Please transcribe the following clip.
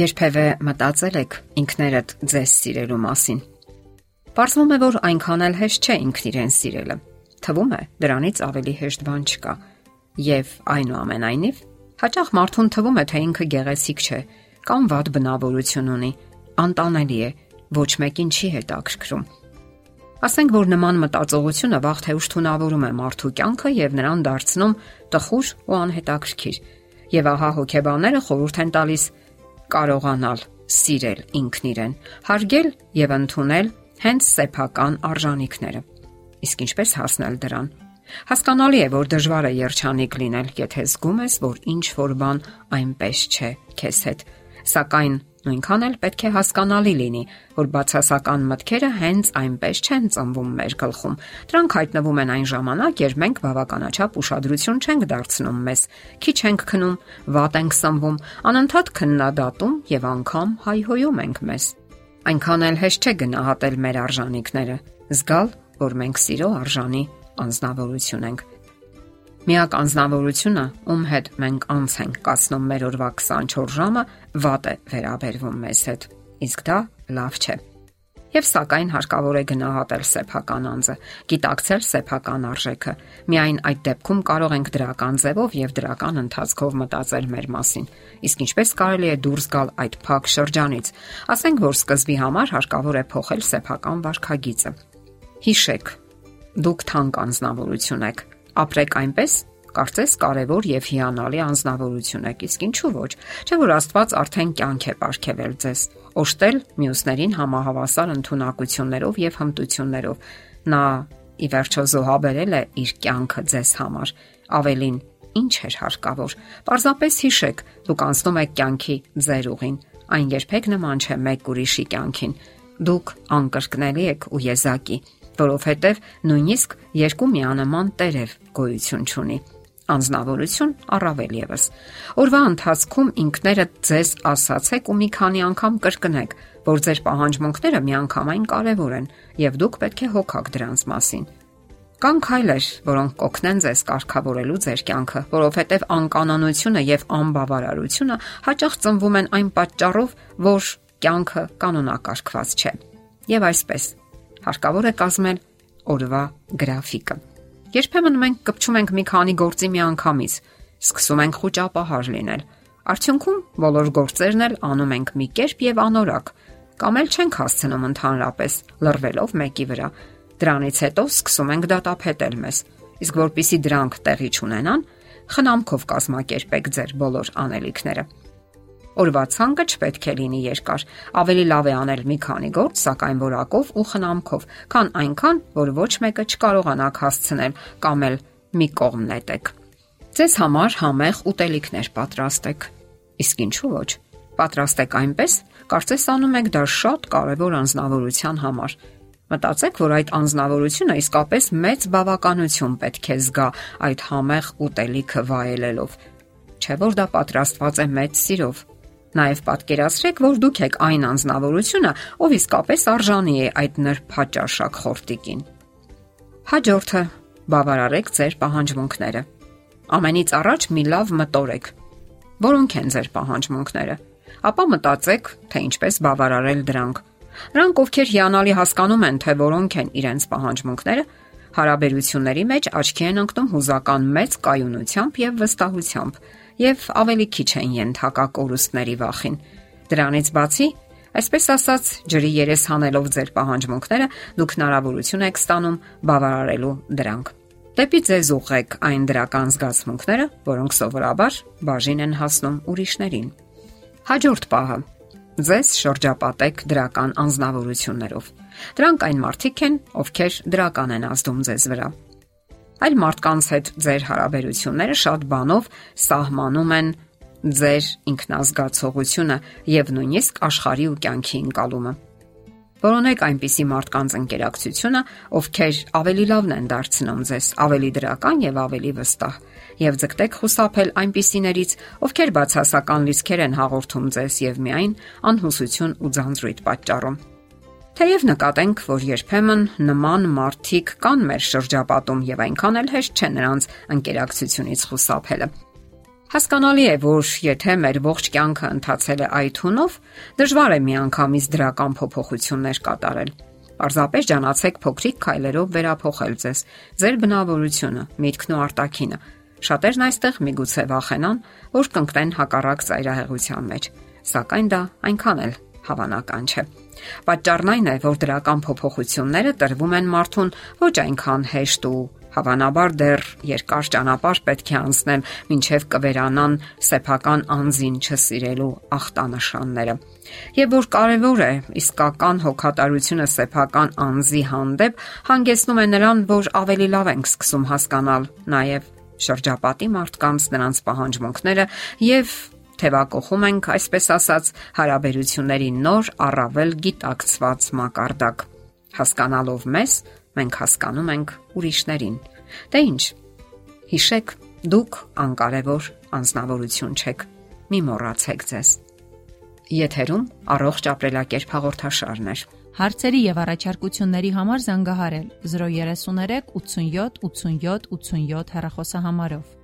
Երբևէ մտածել եք ինքներդ ձեզ սիրելու մասին։ Պարզվում է, որ այնքան էլ հեշտ չէ ինքն իրեն սիրելը։ Թվում է, դրանից ավելի հեշտ բան չկա։ Եվ այնուամենայնիվ, հաճախ մարդուն թվում է, թե ինքը գեղեցիկ չէ, կամ վատ բնավորություն ունի, անտանելի է, ոչ մեկին չի հետաքրքրում։ Ասենք որ նման մտածողությունը վաղ թե ուշ թունավորում է մարդու կյանքը եւ նրան դարձնում տխուր ու անհետաքրքիր։ Եվ ահա հոգեբանները խորհուրդ են տալիս կարողանալ սիրել ինքն իրեն, հարգել եւ ընդունել հենց սեփական արժանինքները։ Իսկ ինչպես հասնել դրան։ Հասկանալի է, որ դժվար է երջանիկ լինել, եթե զգում ես, որ ինչ որ բան այնպես չէ քեզ հետ։ Սակայն Նույնքան էլ պետք է հասկանալի լինի, որ բացասական մտքերը հենց այնպես չեն ծնվում մեր գլխում։ Դրանք հայտնվում են այն ժամանակ, երբ մենք բավականաչափ ուշադրություն չենք դարձնում մեզ, քիչ ենք քնում, վատ ենք սնվում, անընդհատ քննադատում եւ անգամ հայհոյում ենք մեզ։ Այնքան էլ հեշտ չէ գնահատել մեր արժանինքները, զգալ, որ մենք սիրո արժանի անznավորություն ենք Միակ անznավորությունը, ում հետ մենք անց ենք կասնում մեր օրվա 24 ժամը, վատ է վերաբերվում մեզ հետ։ Իսկ դա լավ չէ։ Եվ սակայն հարկավոր է գնահատել սեփական անձը, գիտակցել սեփական արժեքը։ Միայն այդ դեպքում կարող ենք դրական ձևով եւ դրական ընթացքով մտածել մեր մասին։ Իսկ ինչպես կարելի է դուրս գալ այդ փակ շրջանից։ Ասենք որ սկզբի համար հարկավոր է փոխել սեփական վարքագիծը։ Հիշեք, դուք թանկ անznավորություն եք Ապրեք այնպես, կարծես կարևոր եւ հիանալի անznավորություն եք, իսկ ինչու ոչ։ Չէ՞ որ Աստված արդեն կյանք է ապարգևել ձեզ, օշտել մյուսներին համահավասար ընտունակություններով եւ հմտություններով։ Նա ի վերջո զոհաբերել է իր կյանքը ձեզ համար։ Ավելին, ինչ էր հարկավոր։ Պարզապես հիշեք, դուք անցնում եք կյանքի ձեր ուղին։ Այն երբեք նման չէ մեկ ուրիշի կյանքին։ Դուք անկրկնելի եք ու եզակի որովհետև նույնիսկ երկու միանման տերև գոյություն ունի անznավորություն առավել եւս։ Օրվա ընթացքում ինքներդ ձեզ ասացեք ու մի քանի անգամ կրկնեք, որ ձեր պահանջմունքները միանգամայն կարևոր են եւ դուք պետք է հոգաք դրանց մասին։ Կան քայլեր, որոնք կօգնեն ձեզ կարգավորելու ձեր կյանքը, որովհետև անկանոնությունը եւ անբավարարությունը հաճախ ծնվում են այն պատճառով, որ կյանքը կանոնակարգված չէ։ Եվ այսպես, հարկավոր է կազմել օրվա գրաֆիկը։ Երբեմն մենք կպչում ենք մի քանի գործի մի անգամից, սկսում ենք խոճապահար լինել։ Արդյունքում բոլոր գործերն էլ անում ենք մի կերպ եւ անորակ, կամ էլ չենք հասցնում ընդհանրապես լռվելով մեկի վրա։ Դրանից հետո սկսում ենք դատապետել մեզ։ Իսկ որpիսի դրանք տեղի չունենան, խնամքով կազմակերպեք ձեր բոլոր անելիքները։ Օրվա ցանկը չպետք է լինի երկար։ Ավելի լավ է անել մի քանի գործ, սակայն որակով ու խնամքով, քան այնքան, որ ոչ մեկը չկարողանաք հասցնել կամ էլ մի կողմ նետեք։ Ձեզ համար համեղ ուտելիքներ պատրաստեք։ Իսկ ինչու ոչ։ Պատրաստեք այնպես, կարծես անում եք դա շատ կարևոր անznավորության համար։ Մտածեք, որ այդ անznավորությունը իսկապես մեծ բավականություն պետք է զգա այդ համեղ ուտելիքը վայելելով։ Չէ՞ որ դա պատրաստված է մեծ սիրով, Նաև պատկերացրեք, որ դուք եք այն անznավորությունը, ով իսկապես արժանի է այդ նրբաճաշակ խորտիկին։ Հաջորդը՝ բավարարեք ձեր պահանջմունքները։ Ամենից առաջ մի լավ մտորեք։ Որոնք են ձեր պահանջմունքները։ Ապա մտածեք, թե ինչպես բավարարել դրանք։ Նրանք, ովքեր հիանալի հասկանում են, թե որոնք են իրենց պահանջմունքները, հարաբերությունների մեջ աչքի են ընկնում հուզական մեծ կայունությամբ եւ վստահությամբ եւ ավելի քիչ են ենթակա կորուստների վախին։ Դրանից բացի, այսպես ասած, ջրի երես հանելով ձեր պահանջմունքները, դուք հնարավորություն եք ստանում բավարարելու դրանք։ Դեպի ձեզ ուղղեք այն դրական զգացմունքները, որոնք սովորաբար բաժին են հասնում ուրիշներին։ Հաջորդ պահը. Ձեզ շրջապատեք դրական անznավորություններով։ Դրանք այն մարդիկ են, ովքեր դրական են ազդում ձեզ վրա այլ մարդկանց հետ ձեր հարաբերությունները շատ բանով սահմանում են ձեր ինքնազգացողությունը եւ նույնիսկ աշխարհի ու կյանքի ընկալումը։ Որոնեք այնպիսի մարդկանց ընկերակցությունը, ովքեր ավելի լավն են դարձնում ձեզ, ավելի դրական եւ ավելի վստահ, եւ ձգտեք խուսափել այնպիսիներից, ովքեր բացասական լիցքեր են հաղորդում ձեզ եւ միայն անհուսություն ու ձանձրույթ պատճառում։ Թեև նկատենք, որ երբեմն նման մարդիկ կան մեր շրջապատում եւ այնքան էլ հեշտ չէ նրանց ընկերակցությունից խուսափելը։ Հասկանալի է, որ եթե մեր ողջ կյանքը ընթացել է այդ հունով, դժվար է միանգամից դրական փոփոխություններ կատարել։ Պարզապես ճանաչեք փոքրիկ քայլերով վերափոխել ձեզ, ձեր բնավորությունը, միտքն ու արտաքինը։ Շատերն այստեղ միգուցե վախենան, որ կընկնեն հակառակ ծայրահեղության մեջ, սակայն դա այնքան էլ հավանական չէ։ Պատճառն այն է, որ դրական փոփոխությունները տրվում են մարդուն ոչ այնքան հեշտ ու Հավանաբար դեռ երկար ճանապարհ պետք է անցնել, մինչև կվերանան սեփական անձին չսիրելու ախտանշանները։ Եվ որ կարևոր է, իսկական հոգատարությունը սեփական անձի հանդեպ հանգեցնում է նրան, որ ավելի լավ ենք սկսում հասկանալ նաև շրջապատի մարդկանց նրանց պահանջմունքները եւ թևակողում ենք, այսպես ասած, հարաբերությունների նոր առավել գիտակցված մակարդակ։ Հասկանալով մեզ, մենք հասկանում ենք ուրիշներին։ Դե ի՞նչ։ Հիշեք, դուք անկարևոր անznավորություն չեք։ Մի մոռացեք ձեզ։ Եթերում առողջ ապրելակերպ հաղորդաշարն է։ Հարցերի եւ առաջարկությունների համար զանգահարել 033 87 87 87 հեռախոսահամարով։